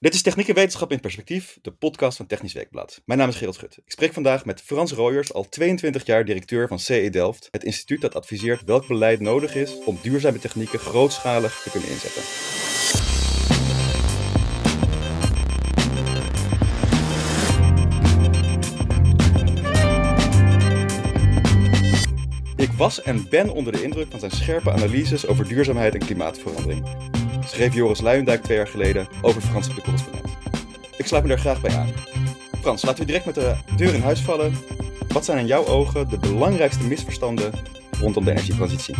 Dit is Techniek en Wetenschap in Perspectief, de podcast van Technisch Weekblad. Mijn naam is Gerald Schut. Ik spreek vandaag met Frans Rooyers, al 22 jaar directeur van CE Delft, het instituut dat adviseert welk beleid nodig is om duurzame technieken grootschalig te kunnen inzetten. Ik was en ben onder de indruk van zijn scherpe analyses over duurzaamheid en klimaatverandering. Schreef Joris Luijendijk twee jaar geleden over Frans op de correspondent. Ik sluit me daar graag bij aan. Frans, laten we direct met de deur in huis vallen. Wat zijn in jouw ogen de belangrijkste misverstanden rondom de energietransitie?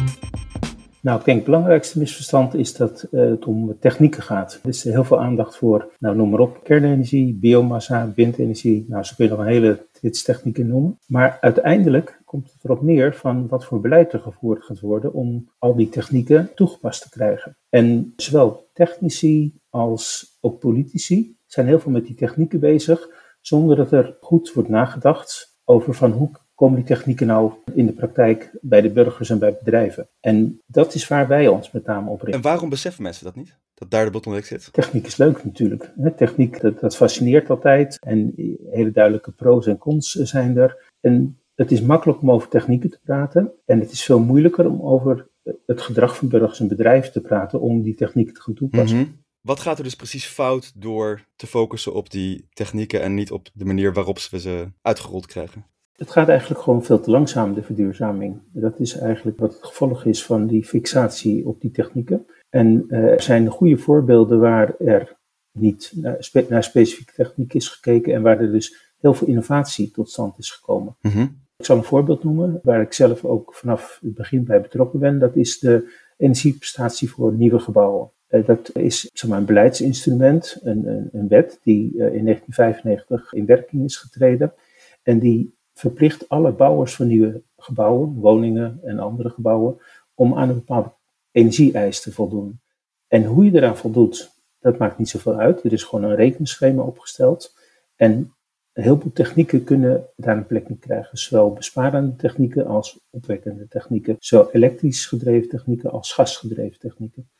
Nou, ik denk het belangrijkste misverstand is dat uh, het om technieken gaat. Er is heel veel aandacht voor, nou noem maar op, kernenergie, biomassa, windenergie. Nou, zo kun je nog een hele trits technieken noemen. Maar uiteindelijk komt het erop neer van wat voor beleid er gevoerd gaat worden om al die technieken toegepast te krijgen. En zowel technici als ook politici zijn heel veel met die technieken bezig, zonder dat er goed wordt nagedacht over van hoe komen die technieken nou in de praktijk bij de burgers en bij bedrijven. En dat is waar wij ons met name op richten. En waarom beseffen mensen dat niet? Dat daar de bottleneck zit? Techniek is leuk natuurlijk. Techniek, dat, dat fascineert altijd. En hele duidelijke pro's en cons zijn er. En het is makkelijk om over technieken te praten. En het is veel moeilijker om over het gedrag van burgers en bedrijven te praten om die technieken te gaan toepassen. Mhm. Wat gaat er dus precies fout door te focussen op die technieken en niet op de manier waarop we ze uitgerold krijgen? Het gaat eigenlijk gewoon veel te langzaam, de verduurzaming. Dat is eigenlijk wat het gevolg is van die fixatie op die technieken. En uh, er zijn goede voorbeelden waar er niet naar, spe naar, specifieke techniek is gekeken en waar er dus heel veel innovatie tot stand is gekomen. Mhm. Ik zal een voorbeeld noemen, waar ik zelf ook vanaf het begin bij betrokken ben. Dat is de energieprestatie voor nieuwe gebouwen. Uh, dat is zeg maar, een beleidsinstrument, een, een, een wet die uh, in 1995 in werking is getreden. En die verplicht alle bouwers van nieuwe gebouwen, woningen en andere gebouwen, om aan een bepaalde energieeis te voldoen. En hoe je eraan voldoet, dat maakt niet zoveel uit. Er is gewoon een rekenschema opgesteld. En een heleboel technieken kunnen daar een plek in krijgen. Zowel besparende technieken als opwekkende technieken. Zowel elektrisch gedreven technieken als gasgedreven technieken.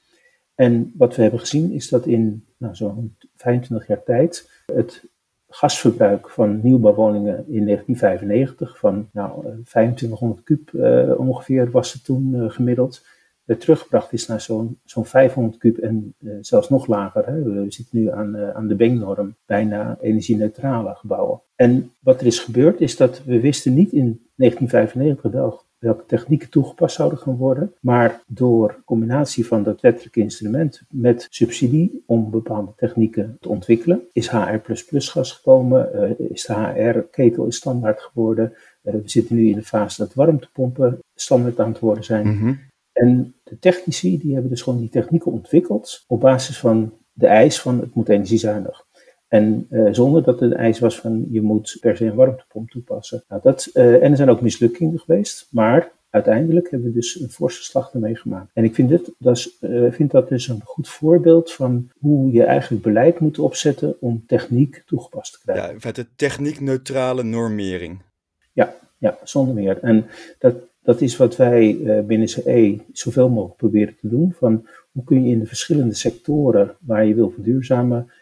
En wat we hebben gezien is dat in nou, zo'n 25 jaar tijd het gasverbruik van nieuwbouwwoningen in 1995 van nou, 2500 kub uh, ongeveer was het toen uh, gemiddeld. Uh, teruggebracht is naar zo'n zo'n 500 kub en zelfs nog lager. Hè. We zitten nu aan, aan de Beng-norm, bijna energie-neutrale gebouwen. En wat er is gebeurd is dat we wisten niet in 1995 wel welke technieken toegepast zouden gaan worden. Maar door combinatie van dat wettelijke instrument met subsidie om bepaalde technieken te ontwikkelen, is HR++ gas gekomen, uh, is de HR-ketel is standaard geworden. Uh, we zitten nu in de fase dat warmtepompen standaard aan het worden zijn. Mhm. En de technici die hebben dus gewoon die technieken ontwikkeld op basis van de eis van het moet energiezuinig. En uh, zonder dat het eis was van je moet per se een warmtepomp toepassen. Nou, dat, uh, en er zijn ook mislukkingen geweest, maar uiteindelijk hebben we dus een forse slag ermee gemaakt. En ik vind, dit, dat, is, uh, vind dat dus een goed voorbeeld van hoe je eigenlijk beleid moet opzetten om techniek toegepast te krijgen. Ja, in feite techniekneutrale normering. Ja, ja, zonder meer. En dat, dat is wat wij binnen CE zoveel mogelijk proberen te doen. Van hoe kun je in de verschillende sectoren waar je wil verduurzamen eh,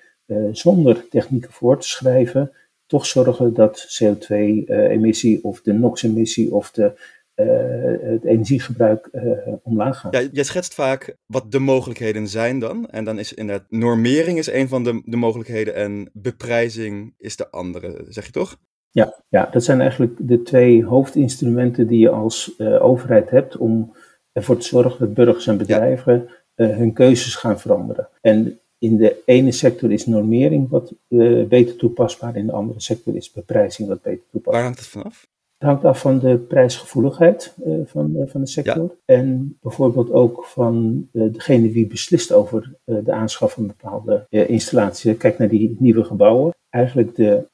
zonder technieken voor te schrijven, toch zorgen dat CO2-emissie eh, of de NOx-emissie of de, uh, het energiegebruik uh, omlaag gaat. Ja, jij schetst vaak wat de mogelijkheden zijn dan. En dan is inderdaad normering is een van de, de mogelijkheden en beprijzing is de andere, zeg je toch? Ja, ja, dat zijn eigenlijk de twee hoofdinstrumenten die je als uh, overheid hebt om ervoor te zorgen dat burgers en bedrijven ja. hun keuzes gaan veranderen. En in de ene sector is normering wat uh, beter toepasbaar, in de andere sector is beprijzing wat beter toepasbaar. Waar hangt het vanaf? Het hangt af van de prijsgevoeligheid uh, van, uh, van de sector. Ja. En bijvoorbeeld ook van degene die beslist over de aanschaf van bepaalde installaties. Kijk naar die nieuwe gebouwen. Eigenlijk de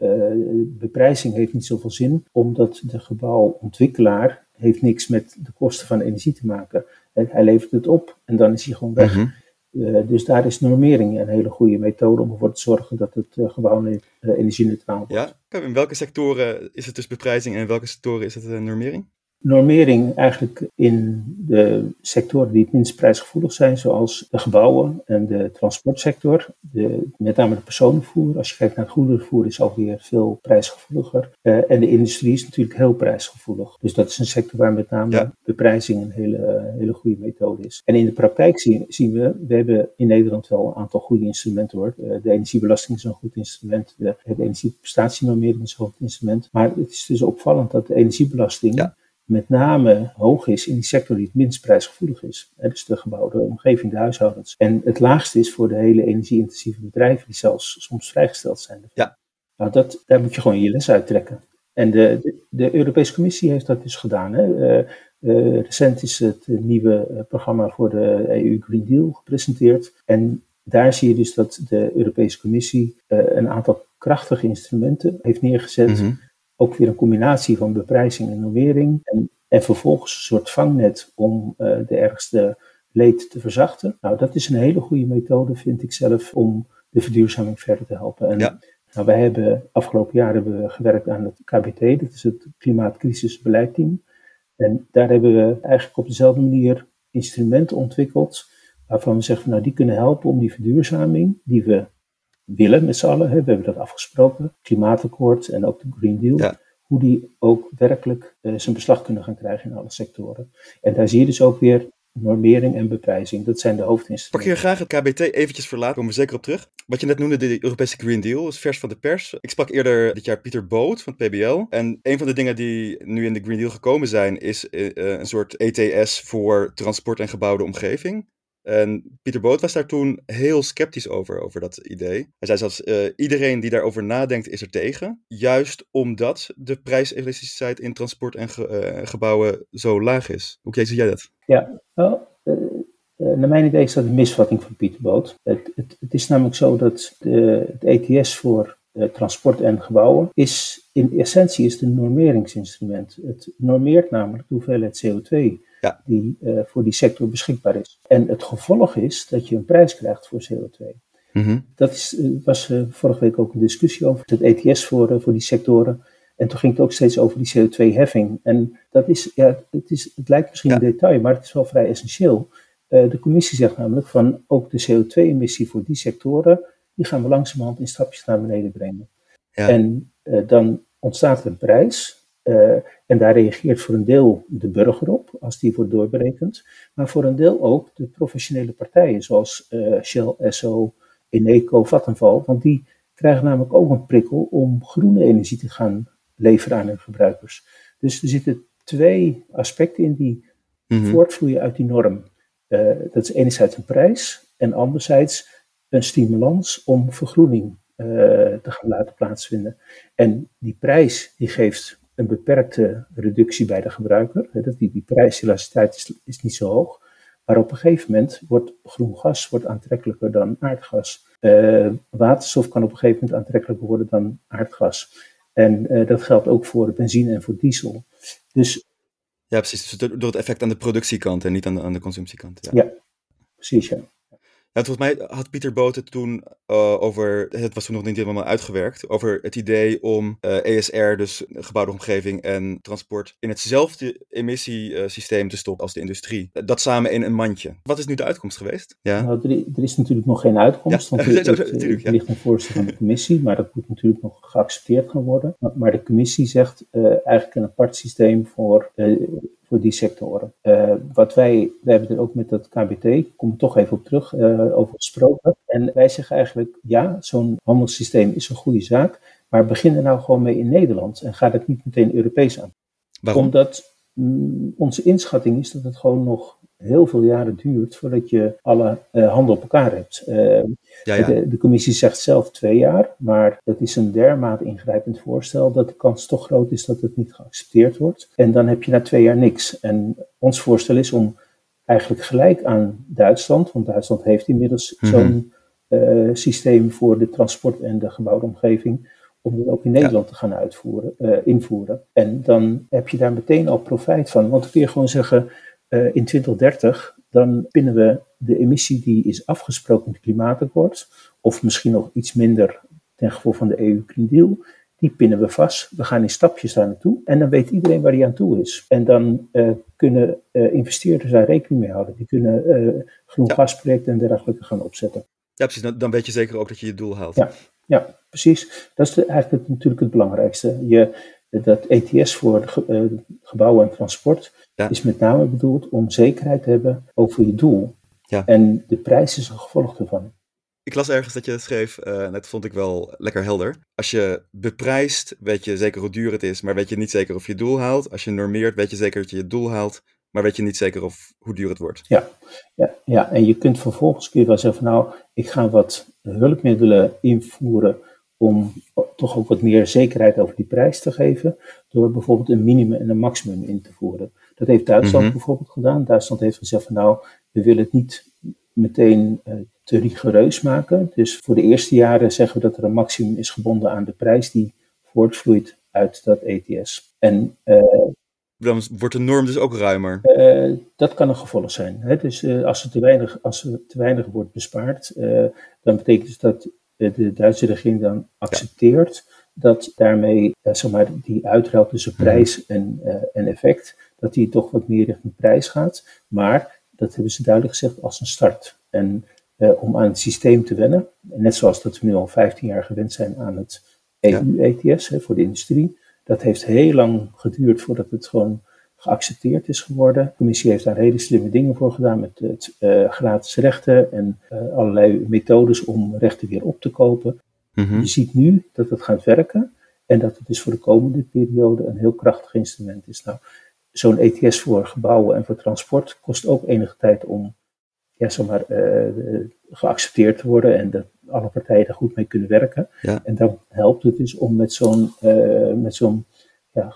beprijzing heeft niet zoveel zin, omdat de gebouwontwikkelaar heeft niks met de kosten van energie te maken. Hij levert het op en dan is hij gewoon weg. Mm -hmm. Uh, dus daar is normering een hele goede methode om ervoor te zorgen dat het uh, gewoon uh, energie-neutraal wordt. Ja, in welke sectoren is het dus beprijzing en in welke sectoren is het normering? Normering eigenlijk in de sectoren die het minst prijsgevoelig zijn, zoals de gebouwen en de transportsector, de, met name de personenvervoer. Als je kijkt naar het goederenvervoer is alweer veel prijsgevoeliger. Uh, en de industrie is natuurlijk heel prijsgevoelig. Dus dat is een sector waar met name beprijzing een hele, hele goede methode is. En in de praktijk zien, zien we, we hebben in Nederland wel een aantal goede instrumenten hoor. Uh, de energiebelasting is een goed instrument, de, de energieprestatienormering is een goed instrument. Maar het is dus opvallend dat de energiebelasting ja met name hoog is in die sector die het minst prijsgevoelig is. dus de gebouwde omgeving, de huishoudens. En het laagste is voor de hele energie-intensieve bedrijven, die zelfs soms vrijgesteld zijn. Ja. Nou, dat, daar moet je gewoon je les uit trekken. En de, de, de Europese Commissie heeft dat dus gedaan. Hè. Uh, uh, recent is het nieuwe uh, programma voor de EU Green Deal gepresenteerd. En daar zie je dus dat de Europese Commissie een aantal krachtige instrumenten heeft neergezet. Mm -hmm ook weer een combinatie van beprijzing en normering. En, en vervolgens een soort vangnet om uh, de ergste leed te verzachten. Nou, dat is een hele goede methode, vind ik zelf, om de verduurzaming verder te helpen. En, ja. nou, wij hebben afgelopen jaar hebben we gewerkt aan het KBT, dat is het Klimaatcrisisbeleidteam. En daar hebben we eigenlijk op dezelfde manier instrumenten ontwikkeld, waarvan we zeggen, nou, die kunnen helpen om die verduurzaming, die we willen met z'n allen. Hè. We hebben dat afgesproken, klimaatakkoord en ook de Green Deal. Hoe die ook werkelijk uh, zijn beslag kunnen gaan krijgen in alle sectoren. En daar zie je dus ook weer normering en beprijzing. Dat zijn de hoofdinstrumenten. Pak je graag het KBT eventjes verlaten, komen we zeker op terug. Wat je net noemde, de Europese Green Deal, is vers van de pers. Ik sprak eerder dit jaar Pieter Boot van het PBL. En een van de dingen die nu in de Green Deal gekomen zijn, is uh, een soort ETS voor transport en gebouwde omgeving. En Pieter Boot was daar toen heel sceptisch over, over dat idee. Hij zei zelfs, uh, iedereen die daarover nadenkt is er tegen. Juist omdat de prijselasticiteit in transport en ge uh, gebouwen zo laag is. Hoe zie jij dat? Ja, uh, naar mijn idee is dat een misvatting van Pieter Boot. Het, het, het is namelijk zo dat de, het ETS voor transport en gebouwen is in essentie is een normeringsinstrument. Het normeert namelijk de hoeveelheid CO2 ja. die uh, voor die sector beschikbaar is. En het gevolg is dat je een prijs krijgt voor CO2. Mm -hmm. Dat is, was uh, vorige week ook een discussie over het ETS voor, voor die sectoren. En toen ging het ook steeds over die CO2-heffing. En dat is, ja, het, is, het lijkt misschien ja. een detail, maar het is wel vrij essentieel. de commissie zegt namelijk van ook de CO2-emissie voor die sectoren, die gaan we langzamerhand in stapjes naar beneden brengen. Ja. En dan ontstaat er een prijs. Uh, en daar reageert voor een deel de burger op, als die wordt doorberekend. Maar voor een deel ook de professionele partijen, zoals uh, Shell, Esso, Eneco, Vattenfall. Want die krijgen namelijk ook een prikkel om groene energie te gaan leveren aan hun gebruikers. Dus er zitten twee aspecten in die mm -hmm. voortvloeien uit die norm. Uh, dat is enerzijds een prijs en anderzijds een stimulans om vergroening te gaan laten plaatsvinden. En die prijs die geeft een beperkte reductie bij de gebruiker. Die, die prijselasticiteit is, is niet zo hoog. Maar op een gegeven moment wordt groen gas wordt aantrekkelijker dan aardgas. Uh, waterstof kan op een gegeven moment aantrekkelijker worden dan aardgas. En uh, dat geldt ook voor benzine en voor diesel. Dus, ja, precies. Dus door het effect aan de productiekant en niet aan de, aan de consumptiekant. Ja, ja precies. Ja. Ja, volgens mij had Pieter Boot het toen uh, over, het was toen nog niet helemaal uitgewerkt, over het idee om uh, ESR, dus gebouwde omgeving en transport, in hetzelfde emissiesysteem te stoppen als de industrie. Dat samen in een mandje. Wat is nu de uitkomst geweest? Ja. Nou, er, er, is natuurlijk nog geen uitkomst, ja. want er, het, het, het ligt een voorstel van de commissie, maar dat moet natuurlijk nog geaccepteerd gaan worden. Maar, maar de commissie zegt uh, eigenlijk een apart systeem voor voor die sectoren. Uh, wat wij, wij hebben er ook met dat KBT, ik kom er toch even op terug, uh, over gesproken. En wij zeggen eigenlijk, ja, zo'n handelssysteem is een goede zaak, maar begin er nou gewoon mee in Nederland en ga dat niet meteen Europees aan. Waarom? Omdat mm, onze inschatting is dat het gewoon nog heel veel jaren duurt voordat je alle uh, handen op elkaar hebt. Uh, ja, ja. De, de, commissie zegt zelf twee jaar, maar dat is een dermate ingrijpend voorstel dat de kans toch groot is dat het niet geaccepteerd wordt. En dan heb je na twee jaar niks. En ons voorstel is om eigenlijk gelijk aan Duitsland, want Duitsland heeft inmiddels mm -hmm. zo'n uh, systeem voor de transport en de gebouwde omgeving, om dat ook in Nederland ja. te gaan uitvoeren, invoeren. En dan heb je daar meteen al profijt van, want dan kun je gewoon zeggen uh, in 2030, dan pinnen we de emissie die is afgesproken in het klimaatakkoord, of misschien nog iets minder ten gevolge van de EU Green Deal, die pinnen we vast. We gaan in stapjes daar naartoe. En dan weet iedereen waar die aan toe is. En dan uh, kunnen uh, investeerders daar rekening mee houden. Die kunnen uh, groen ja. gasprojecten en dergelijke gaan opzetten. Ja, precies. Dan, dan, weet je zeker ook dat je je doel haalt. Ja, ja precies. Dat is de, eigenlijk het, natuurlijk het belangrijkste. Je, dat ETS voor ge, gebouwen en transport ja. is met name bedoeld om zekerheid te hebben over je doel. Ja. En de prijs is een gevolg ervan. Ik las ergens dat je schreef, uh, dat vond ik wel lekker helder. Als je beprijst, weet je zeker hoe duur het is, maar weet je niet zeker of je doel haalt. Als je normeert, weet je zeker dat je je doel haalt, maar weet je niet zeker of, hoe duur het wordt. Ja, ja, ja. en je kunt vervolgens kun je wel zeggen van nou, ik ga wat hulpmiddelen invoeren om toch ook wat meer zekerheid over die prijs te geven, door bijvoorbeeld een minimum en een maximum in te voeren. Dat heeft Duitsland mm -hmm. bijvoorbeeld gedaan. Duitsland heeft gezegd van nou, we willen het niet meteen uh, te rigoureus maken. Dus voor de eerste jaren zeggen we dat er een maximum is gebonden aan de prijs die voortvloeit uit dat ETS. En uh, dan wordt de norm dus ook ruimer. Uh, dat kan een gevolg zijn. Hè? Dus uh, als, er te weinig, als er te weinig wordt bespaard, uh, dan betekent dus dat de Duitse regering dan accepteert ja. dat daarmee zeg maar, die uitruil tussen prijs en, en effect, dat die toch wat meer richting prijs gaat. Maar dat hebben ze duidelijk gezegd als een start. En om aan het systeem te wennen, net zoals dat we nu al 15 jaar gewend zijn aan het EU-ETS ja. voor de industrie, dat heeft heel lang geduurd voordat het gewoon geaccepteerd is geworden. De commissie heeft daar hele slimme dingen voor gedaan met het uh, gratis rechten en uh, allerlei methodes om rechten weer op te kopen. Mm-hmm. Je ziet nu dat het gaat werken en dat het dus voor de komende periode een heel krachtig instrument is. Nou, zo'n ETS voor gebouwen en voor transport kost ook enige tijd om ja, zeg maar, uh, geaccepteerd te worden en dat alle partijen er goed mee kunnen werken. Ja. En dan helpt het dus om met zo'n met zo'n ja,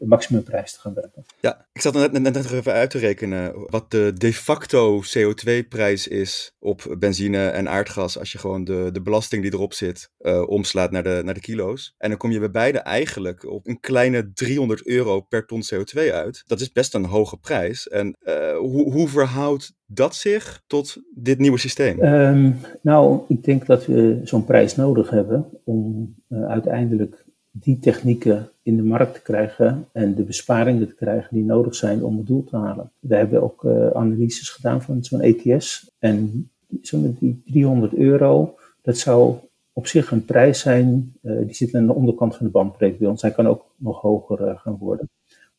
maximumprijs te gaan werken. Ja, ik zat net, net, even uit te rekenen wat de de facto CO2-prijs is op benzine en aardgas als je gewoon de, de belasting die erop zit uh, omslaat naar de, naar de kilo's. En dan kom je bij beide eigenlijk op een kleine 300 euro per ton CO2 uit. Dat is best een hoge prijs. En uh, hoe, hoe verhoudt dat zich tot dit nieuwe systeem? Um, nou, ik denk dat we zo'n prijs nodig hebben om uh, uiteindelijk die technieken in de markt te krijgen en de besparingen te krijgen die nodig zijn om het doel te halen. We hebben ook uh, analyses gedaan van zo'n ETS en zo'n die 300 euro, dat zou op zich een prijs zijn, uh, die zit aan de onderkant van de bandbreedte bij ons. Hij kan ook nog hoger uh, gaan worden.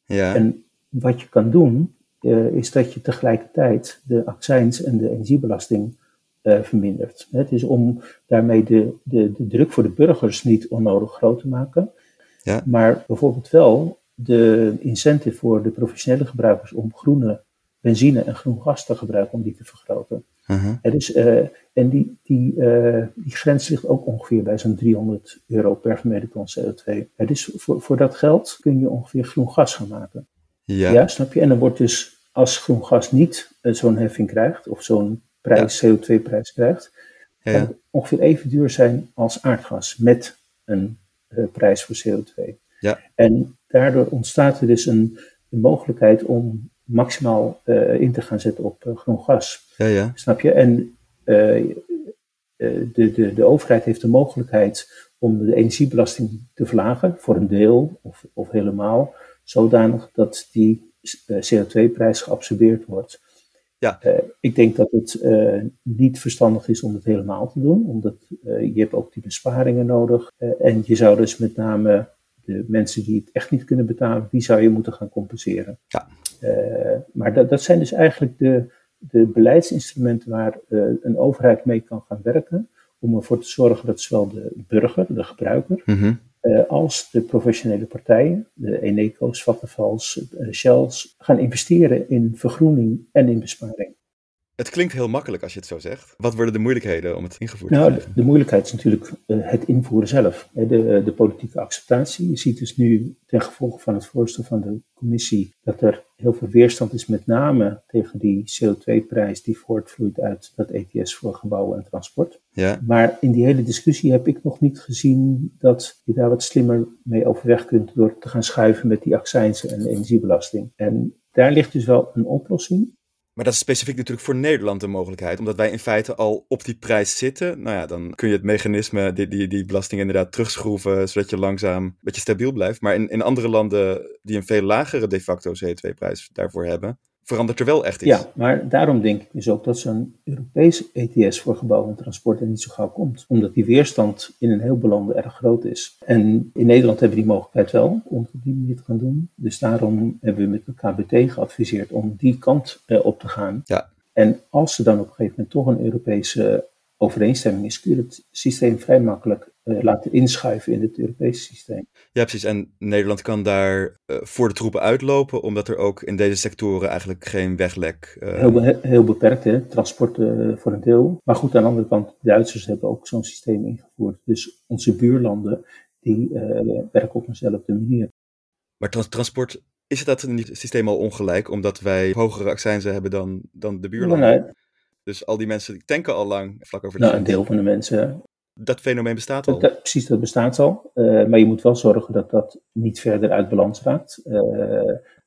Ja. En wat je kan doen, is dat je tegelijkertijd de accijns en de energiebelasting vermindert. Het is om daarmee de, de, de druk voor de burgers niet onnodig groot te maken. Ja. Maar bijvoorbeeld wel de incentive voor de professionele gebruikers om groene benzine en groen gas te gebruiken om die te vergroten. Het is, uh, en die, die, uh, die grens ligt ook ongeveer bij zo'n 300 euro per gemeten ton CO2. Het is voor, voor dat geld kun je ongeveer groen gas gaan maken. Ja. ja snap je? En dan wordt dus, als groen gas niet uh, zo'n heffing krijgt, of zo'n prijs, ja. CO2-prijs krijgt, ja. ongeveer even duur zijn als aardgas met een uh, prijs voor CO2. Ja. En daardoor ontstaat er dus een, een mogelijkheid om maximaal uh, in te gaan zetten op uh, groen gas. Ja, ja. Snap je? En de, de, de overheid heeft de mogelijkheid om de energiebelasting te verlagen, voor een deel of, of helemaal, zodanig dat die CO2-prijs geabsorbeerd wordt. Ja. Uh, ik denk dat het uh, niet verstandig is om het helemaal te doen, omdat uh, je hebt ook die besparingen nodig. en je zou dus met name de mensen die het echt niet kunnen betalen, die zou je moeten gaan compenseren. Ja. maar dat, dat zijn dus eigenlijk de, de beleidsinstrumenten waar een overheid mee kan gaan werken, om ervoor te zorgen dat zowel de burger, de gebruiker, mm-hmm. Uh, als de professionele partijen, de Eneco's, Vattenfalls, uh, Shells, gaan investeren in vergroening en in besparing. Het klinkt heel makkelijk als je het zo zegt. Wat worden de moeilijkheden om het ingevoerd nou, te krijgen? De, de moeilijkheid is natuurlijk uh, het invoeren zelf. De, de, politieke acceptatie. Je ziet dus nu ten gevolge van het voorstel van de commissie dat er heel veel weerstand is, met name tegen die CO2-prijs die voortvloeit uit dat ETS voor gebouwen en transport. Ja. Maar in die hele discussie heb ik nog niet gezien dat je daar wat slimmer mee overweg kunt door te gaan schuiven met die accijnsen en de energiebelasting. En daar ligt dus wel een oplossing. Maar dat is specifiek natuurlijk voor Nederland een mogelijkheid, omdat wij in feite al op die prijs zitten. Nou ja, dan kun je het mechanisme, die, die, die belasting inderdaad terugschroeven, zodat je langzaam een beetje stabiel blijft. Maar in, in andere landen die een veel lagere de facto CO2-prijs daarvoor hebben, verandert er wel echt iets. Ja, maar daarom denk ik dus ook dat zo'n Europees ETS voor gebouw en transport er niet zo gauw komt. Omdat die weerstand in een heleboel landen erg groot is. En in Nederland hebben we die mogelijkheid wel om het op die manier te gaan doen. Dus daarom hebben we met de KBT geadviseerd om die kant eh, op te gaan. Ja. En als er dan op een gegeven moment toch een Europese overeenstemming is, kun je het systeem vrij makkelijk uh, laten inschuiven in het Europese systeem. Ja, precies. En Nederland kan daar uh, voor de troepen uitlopen, omdat er ook in deze sectoren eigenlijk geen weglek. Uh... Heel, heel, beperkt, hè? transport voor een deel. Maar goed, aan de andere kant, de Duitsers hebben ook zo'n systeem ingevoerd. Dus onze buurlanden, die werken op eenzelfde manier. Maar trans transport, is het dat niet systeem al ongelijk, omdat wij hogere accijnzen hebben dan, dan de buurlanden? Nee, dus al die mensen die tanken al lang vlak over de Nou, een deel van de mensen. Dat fenomeen bestaat al? Dat, precies, dat bestaat al. Uh, maar je moet wel zorgen dat dat niet verder uit balans raakt. Uh,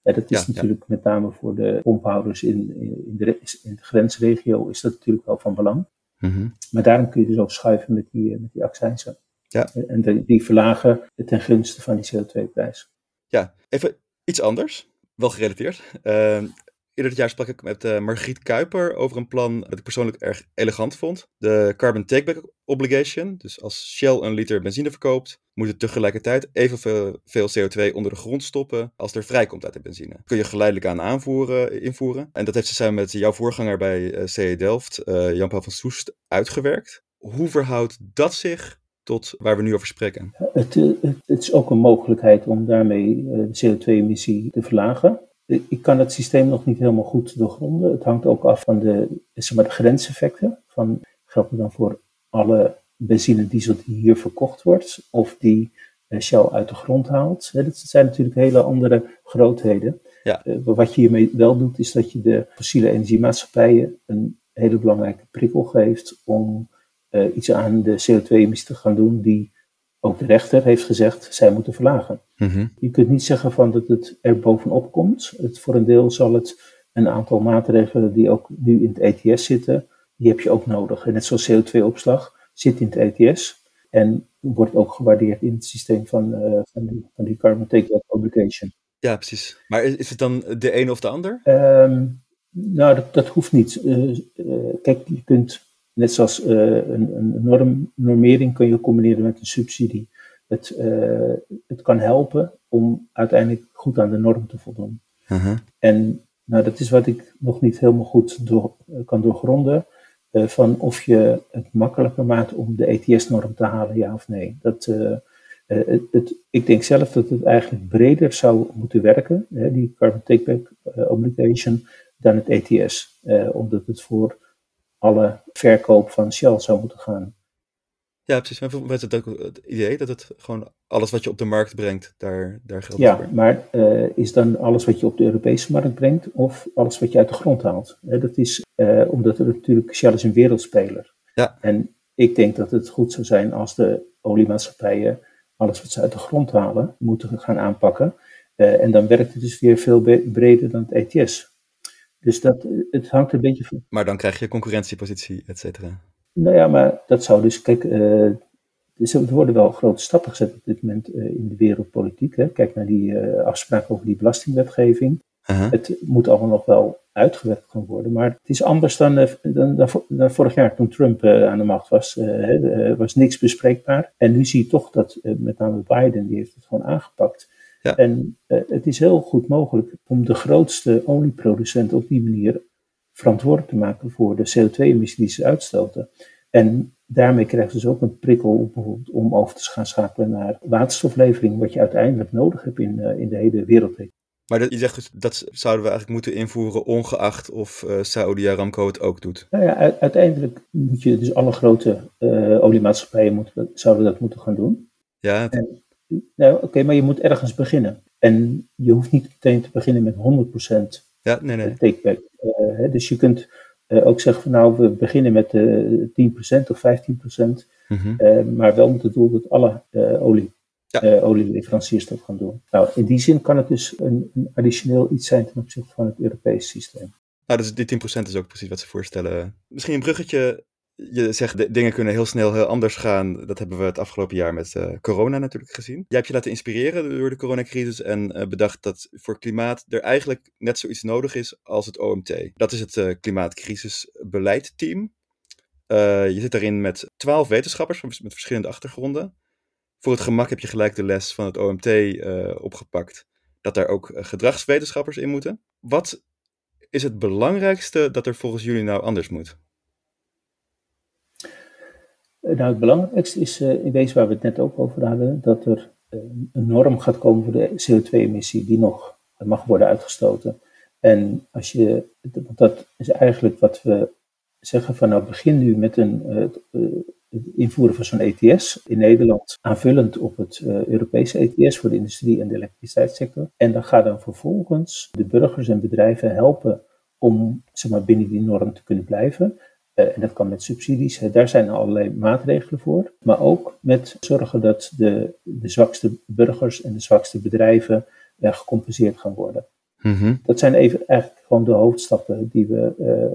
dat is ja, natuurlijk ja. met name voor de pomphouders in, in, de, in de grensregio is dat natuurlijk wel van belang. Mm -hmm. Maar daarom kun je dus ook schuiven met die, met die accijnsen. Ja. En de, die verlagen ten gunste van die CO2-prijs. Ja, even iets anders. Wel gerelateerd. Uh, Eerder dit jaar sprak ik met uh, Margriet Kuiper over een plan dat ik persoonlijk erg elegant vond. De Carbon Takeback Obligation. Dus als Shell een liter benzine verkoopt, moet het tegelijkertijd evenveel veel CO2 onder de grond stoppen als er vrijkomt uit de benzine. kun je geleidelijk aan aanvoeren, invoeren. En dat heeft ze samen met jouw voorganger bij uh, CE Delft, uh, Jan-Paul van Soest, uitgewerkt. Hoe verhoudt dat zich tot waar we nu over spreken? Het, het, het is ook een mogelijkheid om daarmee de CO2-emissie te verlagen. Ik kan het systeem nog niet helemaal goed doorgronden. Het hangt ook af van de, zeg maar, de grenseffecten. Van, geldt het dan voor alle benzine diesel die hier verkocht wordt, of die Shell uit de grond haalt. Dat zijn natuurlijk hele andere grootheden. Ja. Wat je hiermee wel doet, is dat je de fossiele energiemaatschappijen een hele belangrijke prikkel geeft om uh, iets aan de CO2-emissie te gaan doen die ook de rechter heeft gezegd, zij moeten verlagen. Mm -hmm. Je kunt niet zeggen van dat het er bovenop komt. Het, voor een deel zal het een aantal maatregelen die ook nu in het ETS zitten, die heb je ook nodig. En net zoals CO2-opslag zit in het ETS en wordt ook gewaardeerd in het systeem van, uh, van, die, van die Carbon Takeoff Obligation. Ja, precies. Maar is het dan de een of de ander? Um, nou, dat, dat hoeft niet. Uh, uh, kijk, je kunt Net zoals uh, een, een norm, normering kun je combineren met een subsidie. Het, uh, het kan helpen om uiteindelijk goed aan de norm te voldoen. Uh -huh. En nou, dat is wat ik nog niet helemaal goed door, kan doorgronden. Uh, van of je het makkelijker maakt om de ETS-norm te halen, ja of nee. Dat, het, ik denk zelf dat het eigenlijk breder zou moeten werken, hè, die Carbon Takeback Obligation, dan het ETS. omdat het voor alle verkoop van Shell zou moeten gaan. Ja, precies. Maar voor het ook het idee dat het gewoon alles wat je op de markt brengt, daar, daar geldt Ja, maar uh, is dan alles wat je op de Europese markt brengt of alles wat je uit de grond haalt? Dat is uh, omdat er natuurlijk Shell is een wereldspeler. Ja. En ik denk dat het goed zou zijn als de oliemaatschappijen alles wat ze uit de grond halen, moeten gaan aanpakken. en dan werkt het dus weer veel breder dan het ETS. Dus dat, het hangt een beetje van. Maar dan krijg je concurrentiepositie, et cetera. Nou ja, maar dat zou dus, kijk, uh, dus er worden wel grote stappen gezet op dit moment uh, in de wereldpolitiek. Hè. Kijk naar die uh, afspraak over die belastingwetgeving. -huh. Het moet allemaal nog wel uitgewerkt gaan worden. Maar het is anders dan, dan, dan, dan vorig jaar toen Trump aan de macht was. Er was niks bespreekbaar. En nu zie je toch dat met name Biden, die heeft het gewoon aangepakt. Ja. En uh, het is heel goed mogelijk om de grootste olieproducent op die manier verantwoordelijk te maken voor de CO2-emissie die ze uitstoten. En daarmee krijgen ze dus ook een prikkel bijvoorbeeld om over te gaan schakelen naar waterstoflevering, wat je uiteindelijk nodig hebt in, uh, in de hele wereld. Maar dat, je zegt dus, dat zouden we eigenlijk moeten invoeren, ongeacht of uh, Saudi Aramco het ook doet. Nou ja, uiteindelijk moet je dus alle grote oliemaatschappijen moeten, zouden dat moeten gaan doen. Ja, het... en, nou, Oké, okay, maar je moet ergens beginnen. En je hoeft niet meteen te beginnen met 100% ja, nee, nee. takeback. Uh, hè, dus je kunt uh, ook zeggen van nou, we beginnen met uh, 10% of 15%. Mm -hmm. uh, maar wel met het doel dat alle olie, ja. olieleveranciers dat gaan doen. Nou, in die zin kan het dus een, een additioneel iets zijn ten opzichte van het Europese systeem. Nou, dus die 10% is ook precies wat ze voorstellen. Misschien een bruggetje. Je zegt, dingen kunnen heel snel heel anders gaan. Dat hebben we het afgelopen jaar met uh, corona natuurlijk gezien. Jij hebt je laten inspireren door de coronacrisis en uh, bedacht dat voor klimaat er eigenlijk net zoiets nodig is als het OMT. Dat is het uh, Klimaatcrisisbeleidteam. je zit daarin met twaalf wetenschappers met verschillende achtergronden. Voor het gemak heb je gelijk de les van het OMT opgepakt. Dat daar ook gedragswetenschappers in moeten. Wat is het belangrijkste dat er volgens jullie nou anders moet? Eh, nou, het belangrijkste is uh, in wezen waar we het net ook over hadden, dat er uh, een norm gaat komen voor de CO2-emissie die nog mag worden uitgestoten. En als je, want dat is eigenlijk wat we zeggen van nou begin nu met een, het invoeren van zo'n ETS in Nederland, aanvullend op het Europese ETS voor de industrie en de elektriciteitssector. En dan gaat dan vervolgens de burgers en bedrijven helpen om zeg maar, binnen die norm te kunnen blijven. Uh, en dat kan met subsidies, daar zijn allerlei maatregelen voor. Maar ook met zorgen dat de, de zwakste burgers en de zwakste bedrijven uh, gecompenseerd gaan worden. Mm -hmm. Dat zijn even eigenlijk gewoon de hoofdstappen die we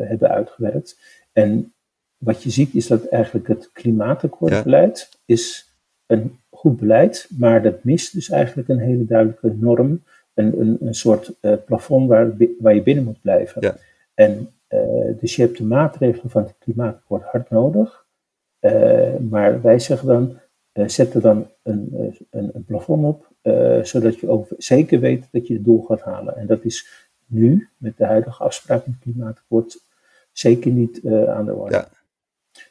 hebben uitgewerkt. En wat je ziet is dat eigenlijk het klimaatakkoordbeleid ja. is een goed beleid, maar dat mist dus eigenlijk een hele duidelijke norm, een, een, een soort uh, plafond waar, waar je binnen moet blijven. Ja. En uh, dus je hebt de maatregelen van het klimaatakkoord hard nodig, uh, maar wij zeggen dan, zet er dan een, een, een plafond op, zodat je ook zeker weet dat je het doel gaat halen. En dat is nu, met de huidige afspraak in het klimaatakkoord, zeker niet aan de orde. Ja.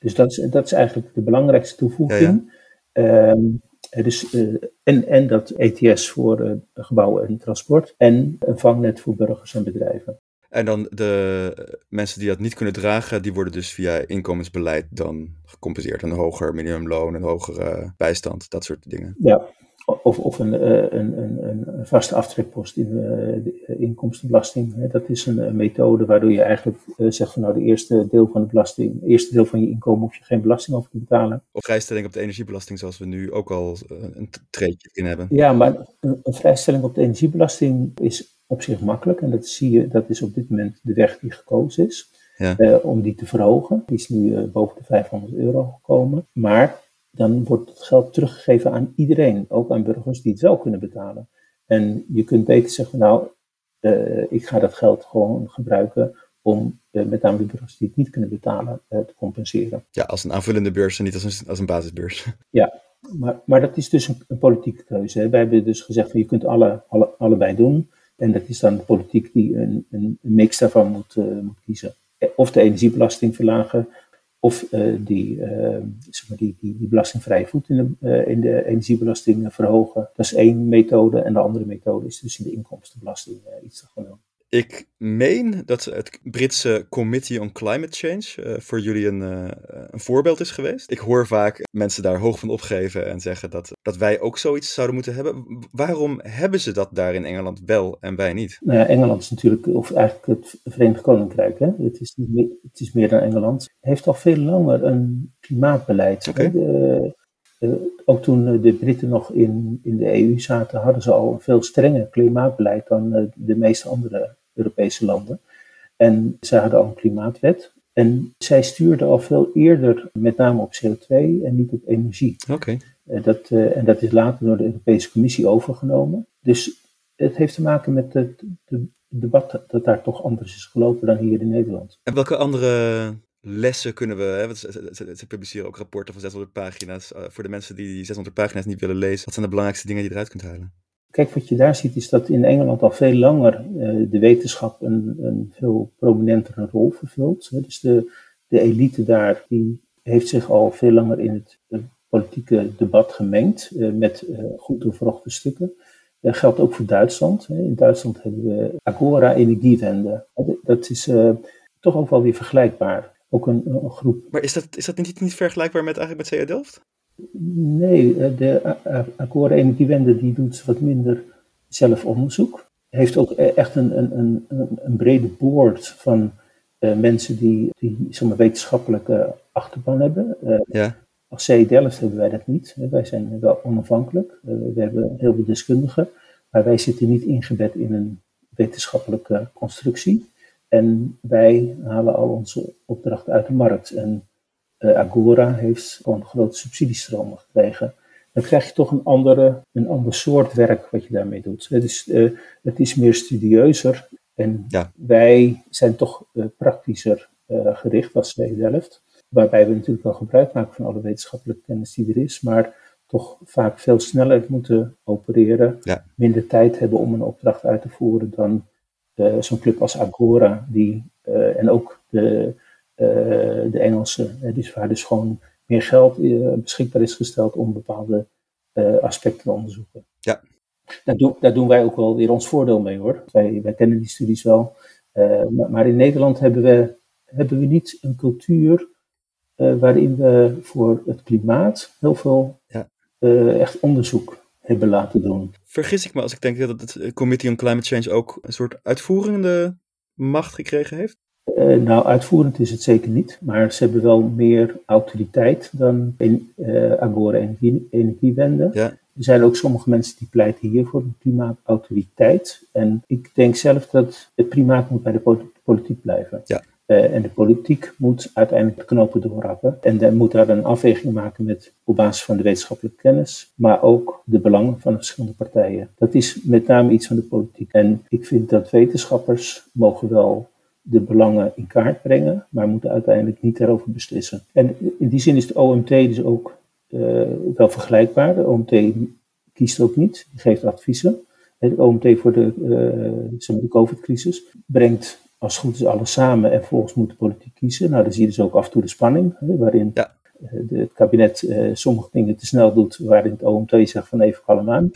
Dus dat is, dat is eigenlijk de belangrijkste toevoeging. Ja, ja. Um, dus, uh, en, en dat ETS voor uh, gebouwen en transport en een vangnet voor burgers en bedrijven. En dan de mensen die dat niet kunnen dragen, die worden dus via inkomensbeleid dan gecompenseerd. Een hoger minimumloon, een hogere bijstand, dat soort dingen. Ja, of, of een, eh, een, een, een, vaste aftrekpost in de inkomstenbelasting. Dat is een, methode waardoor je eigenlijk eh, zegt van nou de eerste deel van de belasting, eerste deel van je inkomen hoef je geen belasting over te betalen. Of vrijstelling op de energiebelasting zoals we nu ook al eh, een treetje in hebben. Ja, maar een, vrijstelling op de energiebelasting is op zich makkelijk en dat zie je, dat is op dit moment de weg die gekozen is. Ja. om die te verhogen. Die is nu boven de 500 euro gekomen. Maar dan wordt het geld teruggegeven aan iedereen, ook aan burgers die het wel kunnen betalen. En je kunt beter zeggen, nou, uh, ik ga dat geld gewoon gebruiken om met name de burgers die het niet kunnen betalen te compenseren. Ja, als een aanvullende beurs en niet als een, als een basisbeurs. Ja, maar, maar dat is dus een, een politieke keuze. Hè. Wij hebben dus gezegd, van, je kunt alle, alle, allebei doen. En dat is dan de politiek die een, een mix daarvan moet, moet kiezen. Of de energiebelasting verlagen, of uh, die, zeg maar die, die, die, belastingvrije voet in de, in de energiebelasting verhogen. Dat is één methode. En de andere methode is dus in de inkomstenbelasting iets te gaan doen. Ik meen dat het Britse Committee on Climate Change uh, voor jullie een, uh, een, voorbeeld is geweest. Ik hoor vaak mensen daar hoog van opgeven en zeggen dat, dat wij ook zoiets zouden moeten hebben. Waarom hebben ze dat daar in Engeland wel en wij niet? Nou ja, Engeland is natuurlijk, of eigenlijk het Verenigd Koninkrijk, hè? Het, is meer, het is meer dan Engeland, heeft al veel langer een klimaatbeleid. Okay. De, ook toen de Britten nog in, in de EU zaten, hadden ze al een veel strenger klimaatbeleid dan de meeste andere Europese landen. En zij hadden al een klimaatwet. En zij stuurden al veel eerder met name op CO2 en niet op energie. Oké. Okay. Dat, en dat is later door de Europese Commissie overgenomen. Dus het heeft te maken met het de debat dat daar toch anders is gelopen dan hier in Nederland. En welke andere lessen kunnen we, hè, ze, publiceren ook rapporten van 600 pagina's. Uh, voor de mensen die die 600 pagina's niet willen lezen, wat zijn de belangrijkste dingen die je eruit kunt halen? Kijk, wat je daar ziet is dat in Engeland al veel langer uh, de wetenschap een, een, veel prominentere rol vervult. Hè. Dus de, de elite daar die heeft zich al veel langer in het, het politieke debat gemengd met goed doorvrochte stukken. Dat geldt ook voor Duitsland. Hè. In Duitsland hebben we Agora Energiewende. Dat is toch ook wel weer vergelijkbaar. Ook een, een, groep. Maar is dat, is dat niet, niet vergelijkbaar met, eigenlijk met CA Delft? Nee, eh, de Akkoord Energiewende die doet wat minder zelfonderzoek. Heeft ook e-, echt een, een, een, een brede boord van uh, mensen die, die zomaar wetenschappelijke achterban hebben. Uh, ja. Als C Delft hebben wij dat niet. Wij zijn wel onafhankelijk. Uh, we hebben heel veel deskundigen. Maar wij zitten niet ingebed in een wetenschappelijke constructie. En wij halen al onze opdrachten uit de markt. En Agora heeft gewoon grote subsidiestromen gekregen dan krijg je toch een, andere, een ander soort werk wat je daarmee doet. Het is, het is meer studieuzer en wij zijn toch praktischer gericht als twee Delft. Waarbij we natuurlijk wel gebruik maken van alle wetenschappelijke kennis die er is, maar toch vaak veel sneller moeten opereren, minder tijd hebben om een opdracht uit te voeren dan uh, zo'n club als Agora, die, uh, en ook de, uh, de Engelse, dus waar dus gewoon meer geld beschikbaar is gesteld om bepaalde aspecten te onderzoeken. Ja. Daar, doen, daar doen wij ook wel weer ons voordeel mee hoor. Wij, wij kennen die studies wel. Maar, maar, in Nederland hebben we, hebben we niet een cultuur waarin we voor het klimaat heel veel ja. uh, echt onderzoek hebben laten doen. Vergis ik me als ik denk dat het Committee on Climate Change ook een soort uitvoerende macht gekregen heeft? Uh, nou, uitvoerend is het zeker niet, maar ze hebben wel meer autoriteit dan in uh, Agora Energie, Energiewende. Ja. Er zijn ook sommige mensen die pleiten hier voor een klimaatautoriteit. En ik denk zelf dat het primaat moet bij de politiek blijven. Ja. Uh, en de politiek moet uiteindelijk de knopen doorrappen. En dan moet daar een afweging maken met, op basis van de wetenschappelijke kennis, maar ook de belangen van de verschillende partijen. Dat is met name iets van de politiek. En ik vind dat wetenschappers mogen wel de belangen in kaart brengen, maar moeten uiteindelijk niet daarover beslissen. En in die zin is de OMT dus ook uh, wel vergelijkbaar. De OMT kiest ook niet, die geeft adviezen. De OMT voor de, uh, de COVID-crisis brengt als het goed is alles samen en volgens moet de politiek kiezen. Nou, dan zie je dus ook af en toe de spanning, hè, waarin ja. de, het kabinet uh, sommige dingen te snel doet, waarin het OMT zegt van even kalm aan.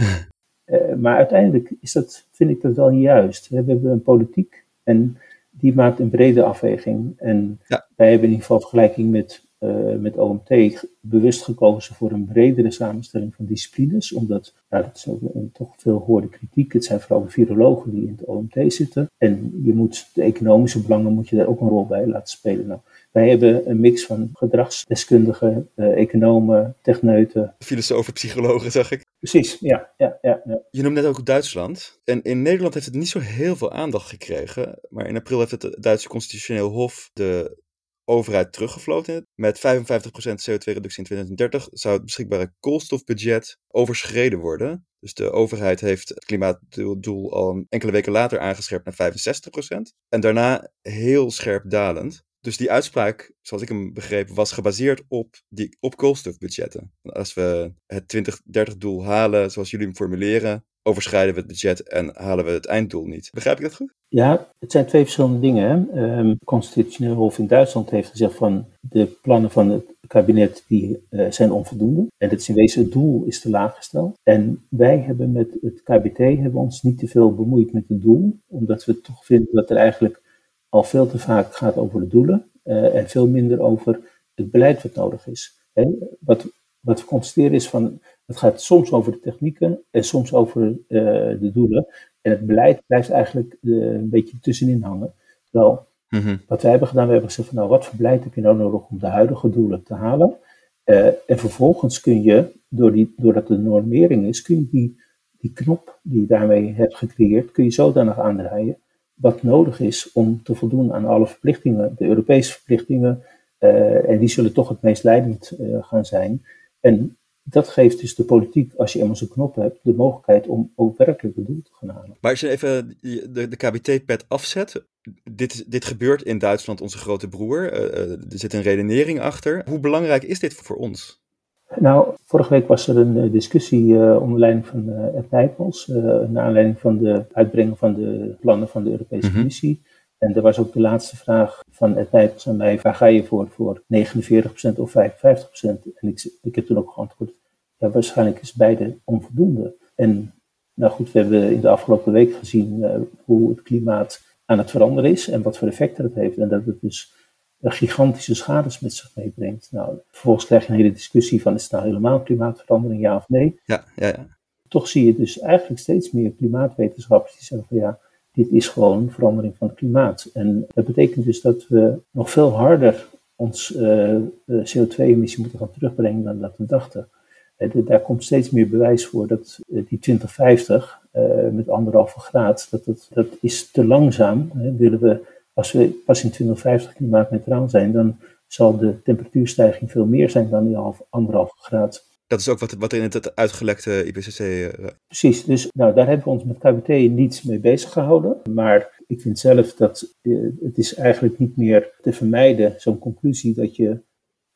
uh, maar uiteindelijk is dat, vind ik dat wel juist. We hebben een politiek en die maakt een brede afweging. En ja. wij hebben in ieder geval vergelijking met uh, met OMT bewust gekozen voor een bredere samenstelling van disciplines, omdat, nou, dat is ook een toch veel gehoorde kritiek, het zijn vooral de virologen die in het OMT zitten. En je moet de economische belangen moet je daar ook een rol bij laten spelen. Nou, wij hebben een mix van gedragsdeskundigen, uh, economen, techneuten. Filosofen, psychologen, zag ik. Precies, ja, ja, ja, ja. Je noemde net ook Duitsland. En in Nederland heeft het niet zo heel veel aandacht gekregen. Maar in april heeft het Duitse Constitutioneel Hof de overheid teruggefloten. Met 55% CO2-reductie in 2030 zou het beschikbare koolstofbudget overschreden worden. Dus de overheid heeft het klimaatdoel al enkele weken later aangescherpt naar 65%. En daarna heel scherp dalend. Dus die uitspraak, zoals ik hem begreep, was gebaseerd op, die, op koolstofbudgetten. Als we het 2030-doel halen, zoals jullie hem formuleren, overschrijden we het budget en halen we het einddoel niet. Begrijp ik dat goed? Ja, het zijn twee verschillende dingen. Hè. Um, Constitutioneel Hof in Duitsland heeft gezegd van de plannen van het kabinet die uh, zijn onvoldoende. En dat is in wezen het doel is te laag gesteld. En wij hebben met het KBT hebben ons niet te veel bemoeid met het doel, omdat we toch vinden dat er eigenlijk al veel te vaak gaat over de doelen uh, en veel minder over het beleid wat nodig is. Wat, wat we constateren is van het gaat soms over de technieken en soms over uh, de doelen. En het beleid blijft eigenlijk uh, een beetje tussenin hangen. Wel, mm-hmm. wat wij hebben gedaan, we hebben gezegd van nou, wat voor beleid heb je nou nodig om de huidige doelen te halen? Uh, en vervolgens kun je, door die, doordat de normering is, kun je die, die knop die je daarmee hebt gecreëerd, kun je zodanig aandraaien wat nodig is om te voldoen aan alle verplichtingen, de Europese verplichtingen. en die zullen toch het meest leidend gaan zijn. En dat geeft dus de politiek, als je eenmaal zo'n knop hebt, de mogelijkheid om ook werkelijk het doel te gaan halen. Maar als je even de, de KBT-pet afzet, dit, dit gebeurt in Duitsland, onze grote broer. Uh, er zit een redenering achter. Hoe belangrijk is dit voor ons? Nou, vorige week was er een discussie uh, onder leiding van uh, Ed Nijpels, naar aanleiding van de uitbrengen van de plannen van de Europese Mhm. Commissie. En er was ook de laatste vraag van Ed Nijpels aan mij, waar ga je voor, voor 49% of 55%? En ik, ik heb toen ook geantwoord, ja, waarschijnlijk is beide onvoldoende. En nou goed, we hebben in de afgelopen week gezien uh, hoe het klimaat aan het veranderen is en wat voor effecten het heeft. En dat het dus gigantische schades met zich meebrengt. Nou, vervolgens krijg je een hele discussie van is het nou helemaal klimaatverandering, ja of nee? Ja, ja, ja. Toch zie je dus eigenlijk steeds meer klimaatwetenschappers die zeggen van ja, dit is gewoon verandering van het klimaat. En dat betekent dus dat we nog veel harder ons uh, CO2-emissie moeten gaan terugbrengen dan dat we dachten. Daar komt steeds meer bewijs voor dat die 2050 uh, met anderhalve graad, dat, dat, dat is te langzaam. Hè. Willen we als we pas in 2050 klimaatneutraal zijn, dan zal de temperatuurstijging veel meer zijn dan die half, anderhalve graad. Dat is ook wat, wat in het uitgelekte IPCC. Uh... Precies, dus nou, daar hebben we ons met KBT niet mee bezig gehouden. Maar ik vind zelf dat uh, het is eigenlijk niet meer te vermijden, zo'n conclusie, dat je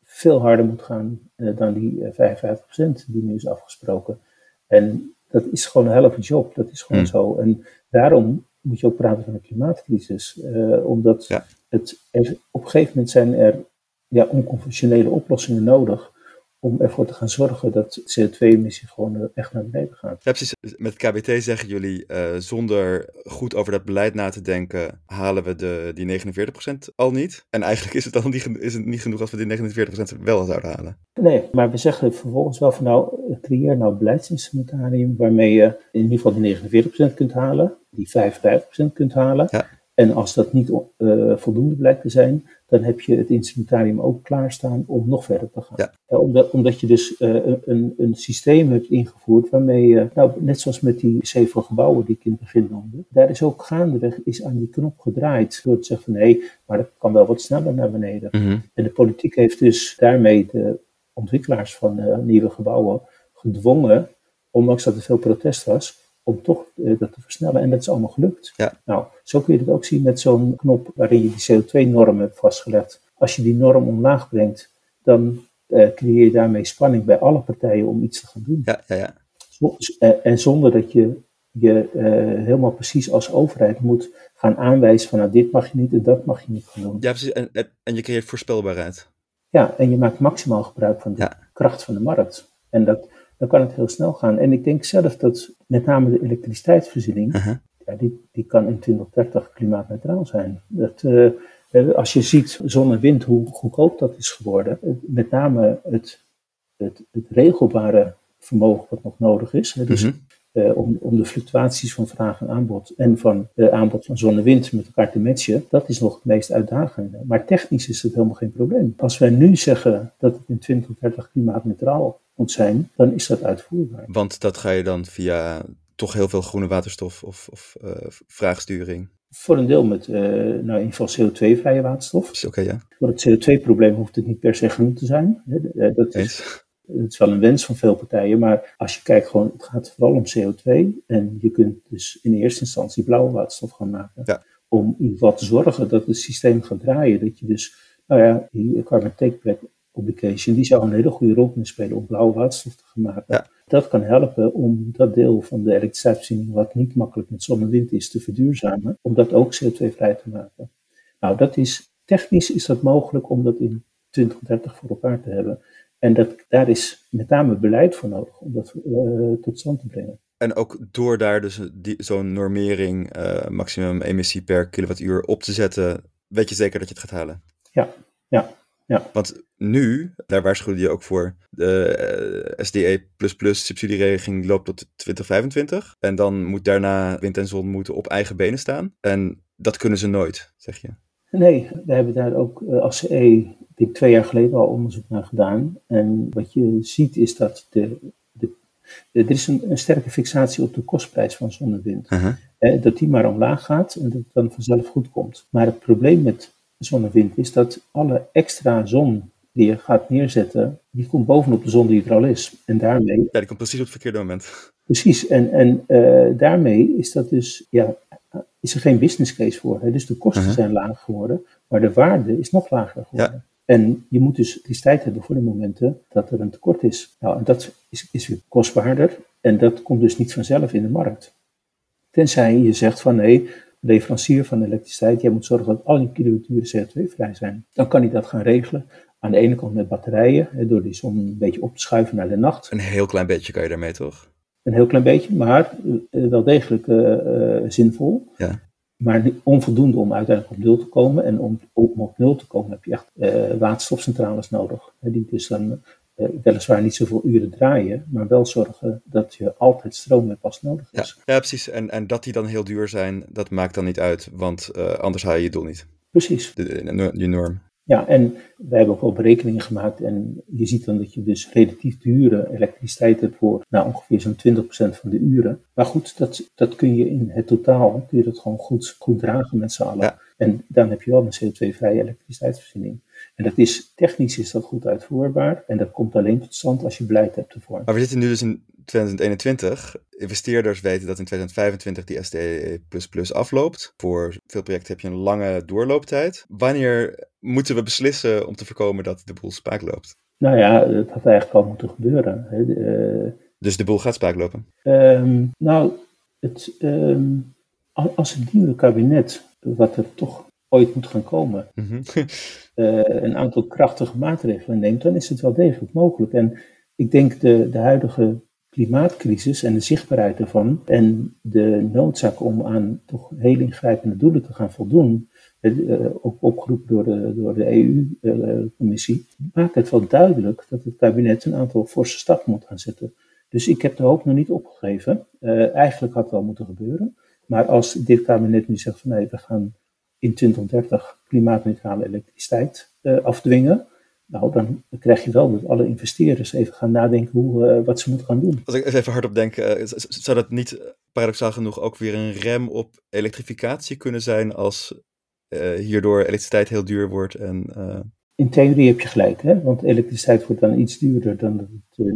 veel harder moet gaan uh, dan die 55% die nu is afgesproken. En dat is gewoon een helft job, dat is gewoon mm. zo. En daarom moet je ook praten van een klimaatcrisis. omdat ja. het, er, op een gegeven moment zijn er ja, onconventionele oplossingen nodig om ervoor te gaan zorgen dat CO2-emissie gewoon eh, echt naar beneden gaat. Ja, precies. Met KBT zeggen jullie, uh, zonder goed over dat beleid na te denken, halen we de, die 49% al niet. En eigenlijk is het dan niet, is het niet genoeg als we die 49% wel zouden halen. Nee, maar we zeggen vervolgens wel van nou, creëer nou beleidsinstrumentarium waarmee je in ieder geval die 49% kunt halen, die 55% kunt halen. Ja. En als dat niet uh, voldoende blijkt te zijn, dan heb je het instrumentarium ook klaarstaan om nog verder te gaan. Ja. omdat, omdat je dus uh, een, een systeem hebt ingevoerd waarmee je, nou, net zoals met die zeven gebouwen die ik in het begin noemde, daar is ook gaandeweg is aan die knop gedraaid door te zeggen van hé, maar dat kan wel wat sneller naar beneden. Mm -hmm. En de politiek heeft dus daarmee de ontwikkelaars van uh, nieuwe gebouwen gedwongen, ondanks dat er veel protest was, om toch uh, dat te versnellen. En dat is allemaal gelukt. Ja. Nou, zo kun je het ook zien met zo'n knop waarin je die CO2-norm hebt vastgelegd. Als je die norm omlaag brengt, dan uh, creëer je daarmee spanning bij alle partijen om iets te gaan doen. Ja, ja, ja. Zo, uh, en zonder dat je je helemaal precies als overheid moet gaan aanwijzen van nou, dit mag je niet en dat mag je niet gaan doen. Ja, precies. En, en je creëert voorspelbaarheid. Ja, en je maakt maximaal gebruik van de ja. kracht van de markt. En dat, dan kan het heel snel gaan. En ik denk zelf dat met name de elektriciteitsvoorziening, uh -huh. ja, die, die kan in 2030 klimaatneutraal zijn. Dat, uh, als je ziet zon en wind, hoe goedkoop dat is geworden, met name het, het, het regelbare vermogen wat nog nodig is. Hè, dus uh -huh. Uh, om, om de fluctuaties van vraag en aanbod en van aanbod van zon en wind met elkaar te matchen, dat is nog het meest uitdagende. Maar technisch is het helemaal geen probleem. Als wij nu zeggen dat het in 2030 klimaatneutraal moet zijn, dan is dat uitvoerbaar. Want dat ga je dan via toch heel veel groene waterstof of, of uh, vraagsturing? Voor een deel met, uh, nou in ieder geval CO2-vrije waterstof. Oké, okay, ja. Voor het CO2-probleem hoeft het niet per se groen te zijn. Dat is, dat is wel een wens van veel partijen, maar als je kijkt gewoon, het gaat vooral om CO2 en je kunt dus in eerste instantie blauwe waterstof gaan maken. Ja. Om in ieder geval te zorgen dat het systeem gaat draaien, dat je dus, nou ja, die carbon take back obligation, die zou een hele goede rol kunnen spelen om blauwe waterstof te gaan maken. Ja. Dat kan helpen om dat deel van de elektriciteitsvoorziening wat niet makkelijk met zon en wind is te verduurzamen, om dat ook CO2-vrij te maken. Nou, dat is, technisch is dat mogelijk om dat in 2030 voor elkaar te hebben. En dat, daar is met name beleid voor nodig om dat uh, tot stand te brengen. En ook door daar dus zo'n normering, uh, maximum emissie per kilowattuur op te zetten, weet je zeker dat je het gaat halen? Ja, ja. Ja. Want nu, daar waarschuwde je ook voor, de uh, SDE subsidieregeling loopt tot 2025. En dan moet daarna wind en zon moeten op eigen benen staan. En dat kunnen ze nooit, zeg je. Nee, we hebben daar ook uh, als CE, ik twee jaar geleden al onderzoek naar gedaan. En wat je ziet is dat de, de, de er is een, een, sterke fixatie op de kostprijs van zon en wind. Uh -huh. eh, dat die maar omlaag gaat en dat het dan vanzelf goed komt. Maar het probleem met zon en wind is dat alle extra zon die je gaat neerzetten, die komt bovenop de zon die er al is. En daarmee... Ja, die komt precies op het verkeerde moment. Precies, en, en uh, daarmee is dat dus, ja, is er geen business case voor. Hè? Dus de kosten uh -huh. zijn laag geworden, maar de waarde is nog lager geworden. Ja. En je moet dus elektriciteit hebben voor de momenten dat er een tekort is. Nou, en dat is, is weer kostbaarder en dat komt dus niet vanzelf in de markt. Tenzij je zegt van nee, leverancier van elektriciteit, jij moet zorgen dat al je kilowatturen CO2-vrij zijn. Dan kan hij dat gaan regelen. Aan de ene kant met batterijen, door die zon een beetje op te schuiven naar de nacht. Een heel klein beetje kan je daarmee toch? Een heel klein beetje, maar uh, wel degelijk uh, uh, zinvol. Ja. Maar onvoldoende om uiteindelijk op nul te komen. En om, om op nul te komen heb je echt waterstofcentrales nodig. Die dus dan weliswaar niet zoveel uren draaien, maar wel zorgen dat je altijd stroom hebt als nodig is. Ja, ja precies. En, en dat die dan heel duur zijn, dat maakt dan niet uit, want uh, anders haal je je doel niet. Precies. De, de, norm. Ja, en wij hebben ook wel berekeningen gemaakt en je ziet dan dat je dus relatief dure elektriciteit hebt voor nou, ongeveer zo'n 20% van de uren. Maar goed, dat, dat kun je in het totaal, kun je dat gewoon goed, goed dragen met z'n allen. En dan heb je wel een CO2-vrije elektriciteitsvoorziening. En dat is, technisch is dat goed uitvoerbaar en dat komt alleen tot stand als je beleid hebt ervoor. Maar we zitten nu dus in 2021. Investeerders weten dat in 2025 die SDE++ afloopt. Voor veel projecten heb je een lange doorlooptijd. Wanneer moeten we beslissen om te voorkomen dat de boel spaak loopt? Nou ja, dat had eigenlijk al moeten gebeuren. Uh, dus de boel gaat spaak lopen? Um, nou, het, um, als het nieuwe kabinet, wat er toch ooit moet gaan komen, mm -hmm. uh, een aantal krachtige maatregelen neemt, dan is het wel degelijk mogelijk. En ik denk de, de huidige klimaatcrisis en de zichtbaarheid ervan en de noodzaak om aan toch heel ingrijpende doelen te gaan voldoen, uh, ook opgeroepen door de, door de EU-commissie, uh, maakt het wel duidelijk dat het kabinet een aantal forse stappen moet gaan zetten. Dus ik heb de hoop nog niet opgegeven. Uh, eigenlijk had het wel moeten gebeuren. Maar als dit kabinet nu zegt van nee, we gaan in 2030 klimaatneutrale elektriciteit afdwingen, nou, dan krijg je wel dat alle investeerders even gaan nadenken hoe, uh, wat ze moeten gaan doen. Als ik even hardop denk, uh, zou dat niet paradoxaal genoeg ook weer een rem op elektrificatie kunnen zijn als uh, hierdoor elektriciteit heel duur wordt? En, In theorie heb je gelijk, hè? want elektriciteit wordt dan iets duurder dan het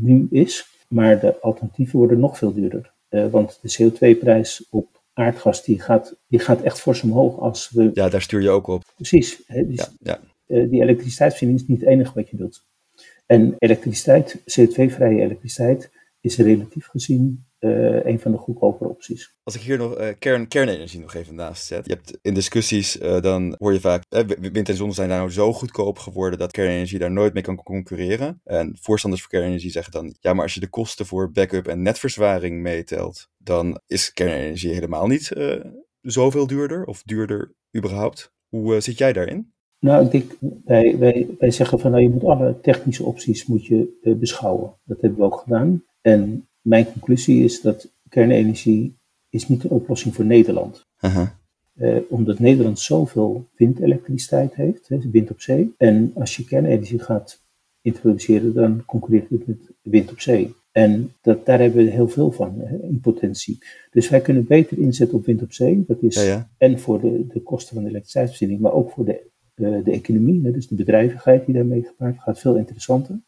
nu is, maar de alternatieven worden nog veel duurder. want de CO2-prijs op aardgas die gaat, die gaat echt fors omhoog als we... Ja, daar stuur je ook op. Precies. Hè? Dus ja, ja. Uh, die elektriciteitsvoorziening is niet het enige wat je doet. En elektriciteit, CO2-vrije elektriciteit, is relatief gezien uh, een van de goedkopere opties. Als ik hier nog uh, kern, kernenergie nog even naast zet. Je hebt in discussies, dan hoor je vaak, wind en zon zijn nou zo goedkoop geworden dat kernenergie daar nooit mee kan concurreren. En voorstanders voor kernenergie zeggen dan, ja, maar als je de kosten voor backup en netverzwaring meetelt, dan is kernenergie helemaal niet zoveel duurder of duurder überhaupt. Hoe zit jij daarin? Nou, ik denk, wij, wij, wij zeggen van nou, je moet alle technische opties moet je beschouwen. Dat hebben we ook gedaan. En mijn conclusie is dat kernenergie is niet een oplossing voor Nederland. Uh uh, omdat Nederland zoveel windelektriciteit heeft, hè, wind op zee. En als je kernenergie gaat introduceren, dan concurreert het met wind op zee. En dat, daar hebben we heel veel van hè, in potentie. Dus wij kunnen beter inzetten op wind op zee. Dat is ja, ja. en voor de, de kosten van de elektriciteitsvoorziening, maar ook voor de de, de economie, dus de bedrijvigheid die daarmee gepaard gaat, veel interessanter.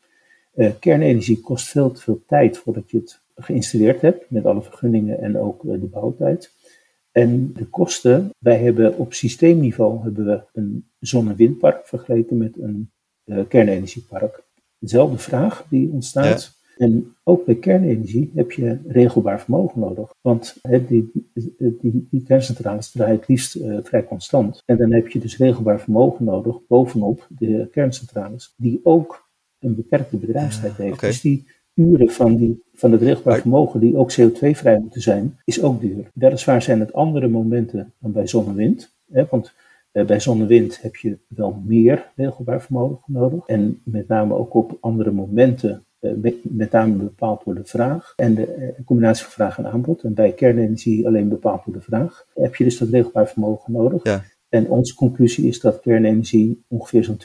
Uh, kernenergie kost veel te veel tijd voordat je het geïnstalleerd hebt, met alle vergunningen en ook uh, de bouwtijd. En de kosten, wij hebben op systeemniveau hebben we een zon- en windpark vergeleken met een uh, kernenergiepark. Dezelfde vraag die ontstaat. En ook bij kernenergie heb je regelbaar vermogen nodig. Want die, die, die kerncentrales draaien het liefst uh, vrij constant. En dan heb je dus regelbaar vermogen nodig bovenop de kerncentrales, die ook een beperkte bedrijfstijd heeft. Okay. Dus die uren van, die, van het regelbaar vermogen, die ook CO2-vrij moeten zijn, is ook duur. Weliswaar zijn het andere momenten dan bij zon en wind. Hè, want uh, bij zon en wind heb je wel meer regelbaar vermogen nodig. En met name ook op andere momenten eh, met name bepaald door de vraag en de eh, combinatie van vraag en aanbod. En bij kernenergie alleen bepaald door de vraag. Heb je dus dat regelbaar vermogen nodig. Ja. En onze conclusie is dat kernenergie ongeveer zo'n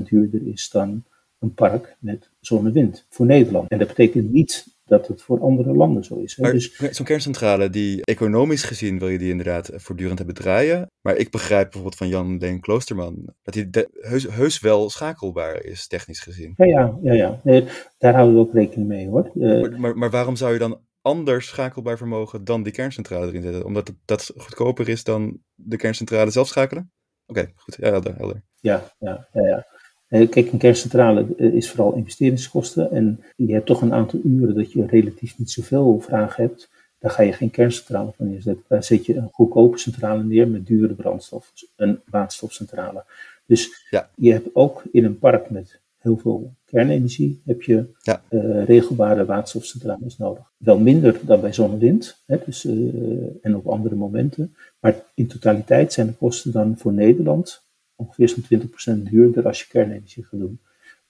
20% duurder is dan een park met zon en wind voor Nederland. En dat betekent niet dat het voor andere landen zo is. Maar dus, zo'n kerncentrale, die economisch gezien wil je die inderdaad voortdurend hebben draaien. Maar ik begrijp bijvoorbeeld van Jan Leen Kloosterman dat hij heus, heus, wel schakelbaar is, technisch gezien. Ja, ja, ja, ja. Nee, daar houden we ook rekening mee hoor. Uh, maar, maar, maar, waarom zou je dan anders schakelbaar vermogen dan die kerncentrale erin zetten? Omdat dat goedkoper is dan de kerncentrale zelf schakelen? Oké, goed. Ja, helder, helder. Ja, ja, ja. ja. Kijk, een kerncentrale eh, is vooral investeringskosten en je hebt toch een aantal uren dat je relatief niet zoveel vragen hebt. Daar ga je geen kerncentrale van neerzetten. Daar zet je een goedkope centrale neer met dure brandstof, een waterstofcentrale. Dus ja. je hebt ook in een park met heel veel kernenergie, heb je ja. uh, regelbare waterstofcentrales nodig. Wel minder dan bij zon en wind, hè, dus, uh, en op andere momenten. Maar in totaliteit zijn de kosten dan voor Nederland ongeveer zo'n 20% duurder als je kernenergie gaat doen.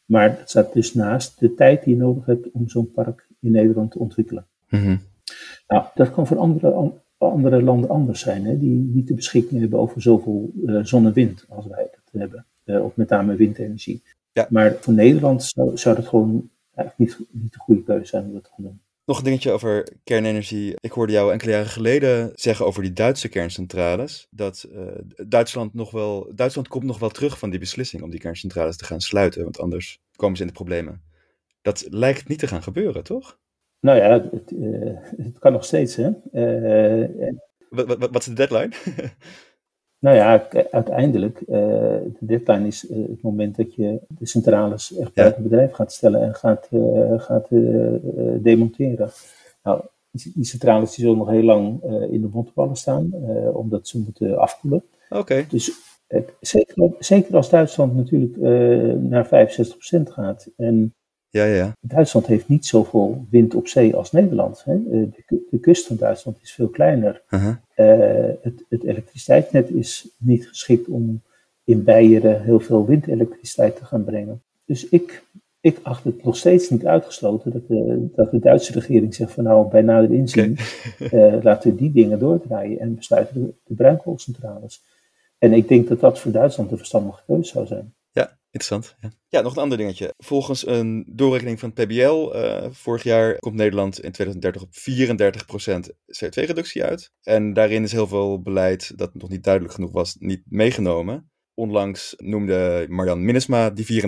Maar het staat dus naast de tijd die je nodig hebt om zo'n park in Nederland te ontwikkelen. Mm Nou, dat kan voor andere, andere landen anders zijn, hè, die niet de beschikking hebben over zoveel uh, zon en wind als wij dat hebben. op met name windenergie. Ja. Maar voor Nederland zou, zou dat gewoon eigenlijk niet, niet de goede keuze zijn om dat te gaan doen. Nog een dingetje over kernenergie. Ik hoorde jou enkele jaren geleden zeggen over die Duitse kerncentrales. Dat uh, Duitsland nog wel. Duitsland komt nog wel terug van die beslissing om die kerncentrales te gaan sluiten. Want anders komen ze in de problemen. Dat lijkt niet te gaan gebeuren, toch? Nou ja, het, het kan nog steeds. Hè? Uh, wat, wat, wat, is de deadline? Nou ja, uiteindelijk, uh, de deadline is uh, het moment dat je de centrales echt ja. buiten bedrijf gaat stellen en gaat, uh, gaat demonteren. Nou, die centrales die zullen nog heel lang in de mondballen staan, omdat ze moeten afkoelen. Oké. Okay. Dus zeker, zeker als Duitsland natuurlijk naar 65% gaat en ja, ja. Duitsland heeft niet zoveel wind op zee als Nederland. Hè. De, de, kust van Duitsland is veel kleiner. Uh -huh. uh, het, het, elektriciteitsnet is niet geschikt om in Beieren heel veel windelektriciteit te gaan brengen. Dus ik, ik acht het nog steeds niet uitgesloten dat de, dat de Duitse regering zegt van nou bij nader inzien okay. uh, laten we die dingen doordraaien en besluiten de, de bruinkoolcentrales. En ik denk dat dat voor Duitsland de verstandige keuze zou zijn. Interessant. Ja. ja, nog een ander dingetje. Volgens een doorrekening van het PBL, uh, vorig jaar komt Nederland in 2030 op 34% CO2-reductie uit. En daarin is heel veel beleid dat nog niet duidelijk genoeg was, niet meegenomen. Onlangs noemde Marjan Minnesma die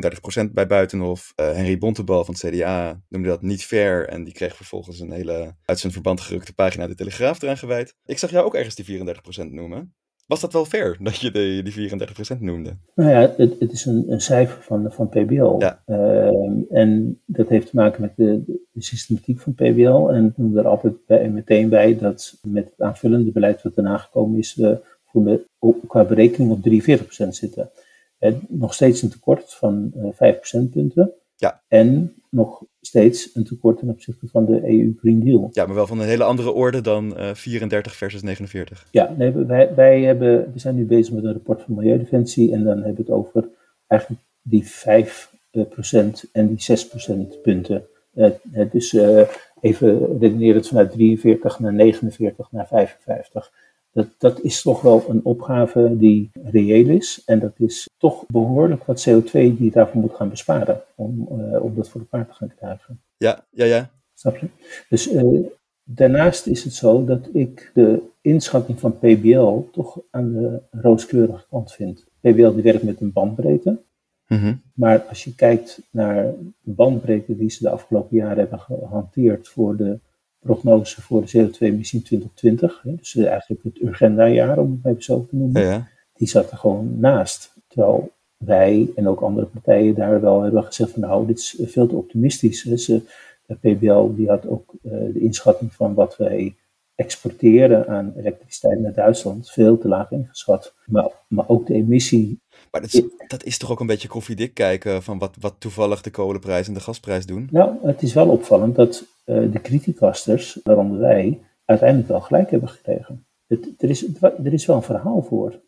34% bij Buitenhof. Uh, Henry Bontebal van het CDA noemde dat niet fair. En die kreeg vervolgens een hele uit zijn verband gerukte pagina de Telegraaf eraan gewijd. Ik zag jou ook ergens die 34% noemen. Was dat wel fair dat je de, die 34% noemde? Nou ja, het, het is een, een, cijfer van, van PBL. Ja. Uh, en dat heeft te maken met de, de systematiek van PBL. En ik noem er altijd bij, meteen bij dat met het aanvullende beleid wat erna gekomen is, we voor qua berekening op 43% zitten. En nog steeds een tekort van uh, 5 procentpunten. Ja. En nog steeds een tekort ten opzichte van de EU Green Deal. Ja, maar wel van een hele andere orde dan uh, 34 versus 49. Ja, nee, wij, wij hebben, we zijn nu bezig met een rapport van Milieudefensie en dan hebben we het over eigenlijk die 5 procent en die 6 procentpunten. Uh, dus uh, even redenerend vanuit 43 naar 49 naar 55. Dat, dat is toch wel een opgave die reëel is. En dat is toch behoorlijk wat CO2 die je daarvoor moet gaan besparen. Om, uh, om dat voor elkaar te gaan krijgen. Ja, ja, ja. Snap je? Dus uh, daarnaast is het zo dat ik de inschatting van PBL toch aan de rooskleurige kant vind. PBL die werkt met een bandbreedte. Mm -hmm. Maar als je kijkt naar de bandbreedte die ze de afgelopen jaren hebben gehanteerd voor de prognose voor de CO2-emissie in 2020, hè, dus eigenlijk het Urgenda-jaar, om het even zo te noemen, ja. die zat er gewoon naast. Terwijl wij en ook andere partijen daar wel hebben gezegd van nou, dit is veel te optimistisch. Dus, uh, de PBL die had ook uh, de inschatting van wat wij exporteren aan elektriciteit naar Duitsland veel te laag ingeschat. Maar, maar ook de emissie. Maar dat is, dat is toch ook een beetje koffiedik kijken van wat, wat toevallig de kolenprijs en de gasprijs doen? Nou, het is wel opvallend dat uh, de criticasters, waaronder wij, uiteindelijk wel gelijk hebben gekregen. Het, er, is, er is wel een verhaal voor.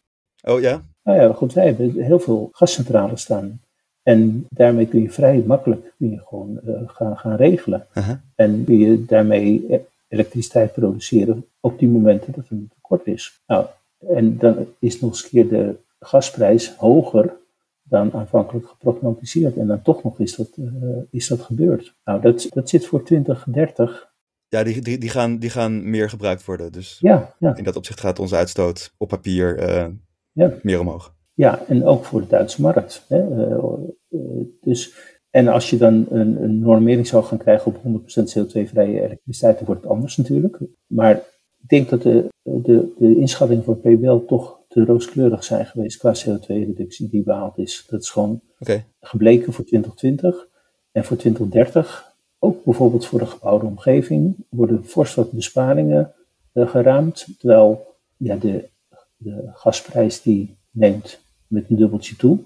Oh ja? Nou ja, goed, wij hebben heel veel gascentrales staan. En daarmee kun je vrij makkelijk kun je gewoon uh, gaan, gaan regelen. Uh -huh. En kun je daarmee elektriciteit produceren op die momenten dat er een tekort is. Nou, en dan is nog eens keer de gasprijs hoger dan aanvankelijk geprognosticeerd. En dan toch nog is dat, uh, is dat gebeurd. Nou, dat, dat zit voor 2030. Ja, die, die, die, gaan, die gaan meer gebruikt worden. Dus ja, ja. in dat opzicht gaat onze uitstoot op papier uh, ja. meer omhoog. Ja, en ook voor de Duitse markt. Hè. Uh, dus, en als je dan een, een normering zou gaan krijgen op 100% CO2-vrije elektriciteit, dan wordt het anders natuurlijk. Maar ik denk dat de, de, de inschattingen van PBL toch te rooskleurig zijn geweest qua CO2-reductie die behaald is. Dat is gewoon okay. gebleken voor 2020 en voor 2030. Ook bijvoorbeeld voor de gebouwde omgeving worden fors wat besparingen uh, geraamd. Terwijl ja, de, de gasprijs die neemt met een dubbeltje toe.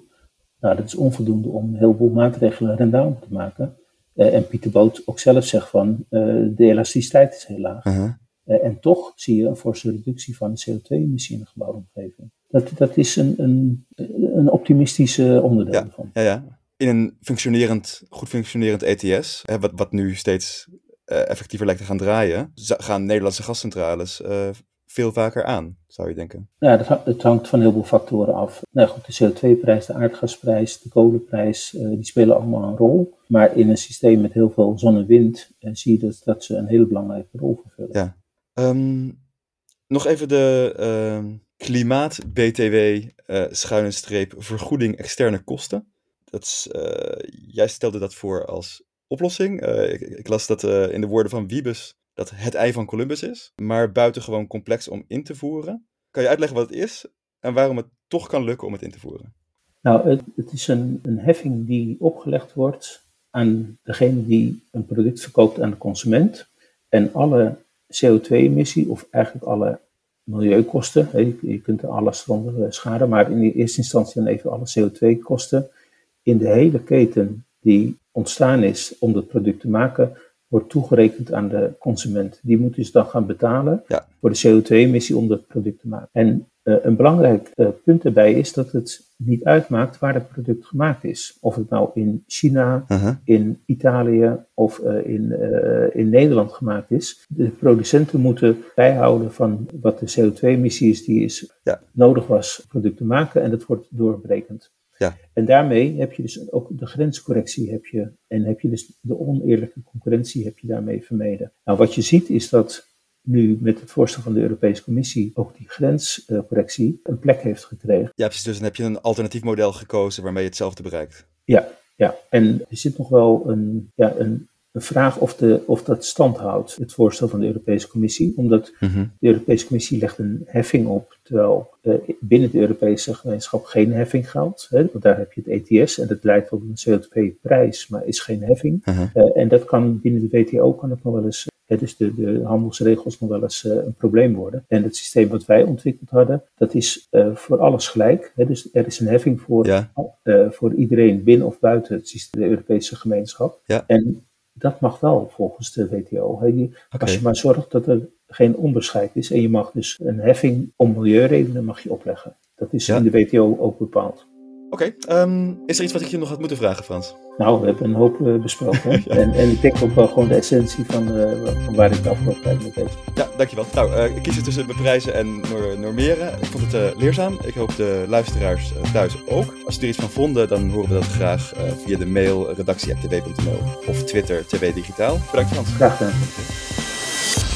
Nou, dat is onvoldoende om een heleboel maatregelen rendabel te maken. Uh, en Pieter Boot ook zelf zegt van uh, de elasticiteit is heel laag. Uh -huh. Uh, en toch zie je een forse reductie van de CO2-emissie in de gebouwde omgeving. Dat, dat is een, een, een optimistische onderdeel ja, ervan. Ja, ja. In een functionerend, goed functionerend ETS, hè, wat, wat nu steeds uh, effectiever lijkt te gaan draaien, gaan Nederlandse gascentrales uh, veel vaker aan, zou je denken? Ja, dat, het hangt van heel veel factoren af. Nou goed, de CO2-prijs, de aardgasprijs, de kolenprijs, uh, die spelen allemaal een rol. Maar in een systeem met heel veel zon en wind zie je dat, dat ze een hele belangrijke rol vervullen. Ja. Um, nog even de uh, klimaat-BTW uh, schuine streep vergoeding externe kosten. Dat is, jij stelde dat voor als oplossing. Ik, ik, las dat in de woorden van Wiebes dat het ei van Columbus is, maar buitengewoon complex om in te voeren. Kan je uitleggen wat het is en waarom het toch kan lukken om het in te voeren? Nou, het, het is een, een heffing die opgelegd wordt aan degene die een product verkoopt aan de consument. En alle CO2-emissie, of eigenlijk alle milieukosten, je, kunt er alles onder scharen, maar in de eerste instantie dan even alle CO2-kosten in de hele keten die ontstaan is om dat product te maken, wordt toegerekend aan de consument. Die moet dus dan gaan betalen voor de CO2-emissie om dat product te maken. En een belangrijk uh, punt daarbij is dat het niet uitmaakt waar het product gemaakt is. Of het nou in China, uh -huh. in Italië of uh, in, in Nederland gemaakt is. De producenten moeten bijhouden van wat de CO2-emissie is die is ja. nodig was om het product te maken en dat wordt doorberekend. Ja. En daarmee heb je dus ook de grenscorrectie heb je, en heb je dus de oneerlijke concurrentie heb je daarmee vermeden. Nou, wat je ziet is dat nu met het voorstel van de Europese Commissie ook die grenscorrectie een plek heeft gekregen. Ja, precies. Dus dan heb je een alternatief model gekozen waarmee je hetzelfde bereikt. Ja, ja. En er zit nog wel een, ja, een een vraag of, de, of dat stand houdt, het voorstel van de Europese Commissie. Omdat Mhm. mm -hmm. de Europese Commissie legt een heffing op, terwijl uh, binnen de Europese gemeenschap geen heffing geldt. Hè, want daar heb je het ETS en dat leidt tot een CO2-prijs, maar is geen heffing. -huh. uh, en dat kan binnen de WTO kan het nog wel eens, dus de, de handelsregels nog wel eens uh, een probleem worden. En het systeem wat wij ontwikkeld hadden, dat is voor alles gelijk. Hè, dus er is een heffing voor, ja. voor iedereen binnen of buiten het systeem, de Europese gemeenschap. Ja. En dat mag wel volgens de WTO. He, okay. Als je maar zorgt dat er geen onderscheid is en je mag dus een heffing om milieuredenen mag je opleggen. Dat is ja. in de WTO ook bepaald. Oké, okay. um, is er iets wat ik je nog had moeten vragen, Frans? Nou, we hebben een hoop uh, besproken. ja. en, en, ik denk ook wel gewoon de essentie van, uh, van waar ik de afgelopen tijd mee bezig ben. Ja, dankjewel. Nou, uh, ik kies er tussen beprijzen en normeren. Ik vond het leerzaam. Ik hoop de luisteraars thuis ook. Als ze er iets van vonden, dan horen we dat graag via de mail redactie.tv.nl of Twitter TV Digitaal. Bedankt Frans. Graag gedaan.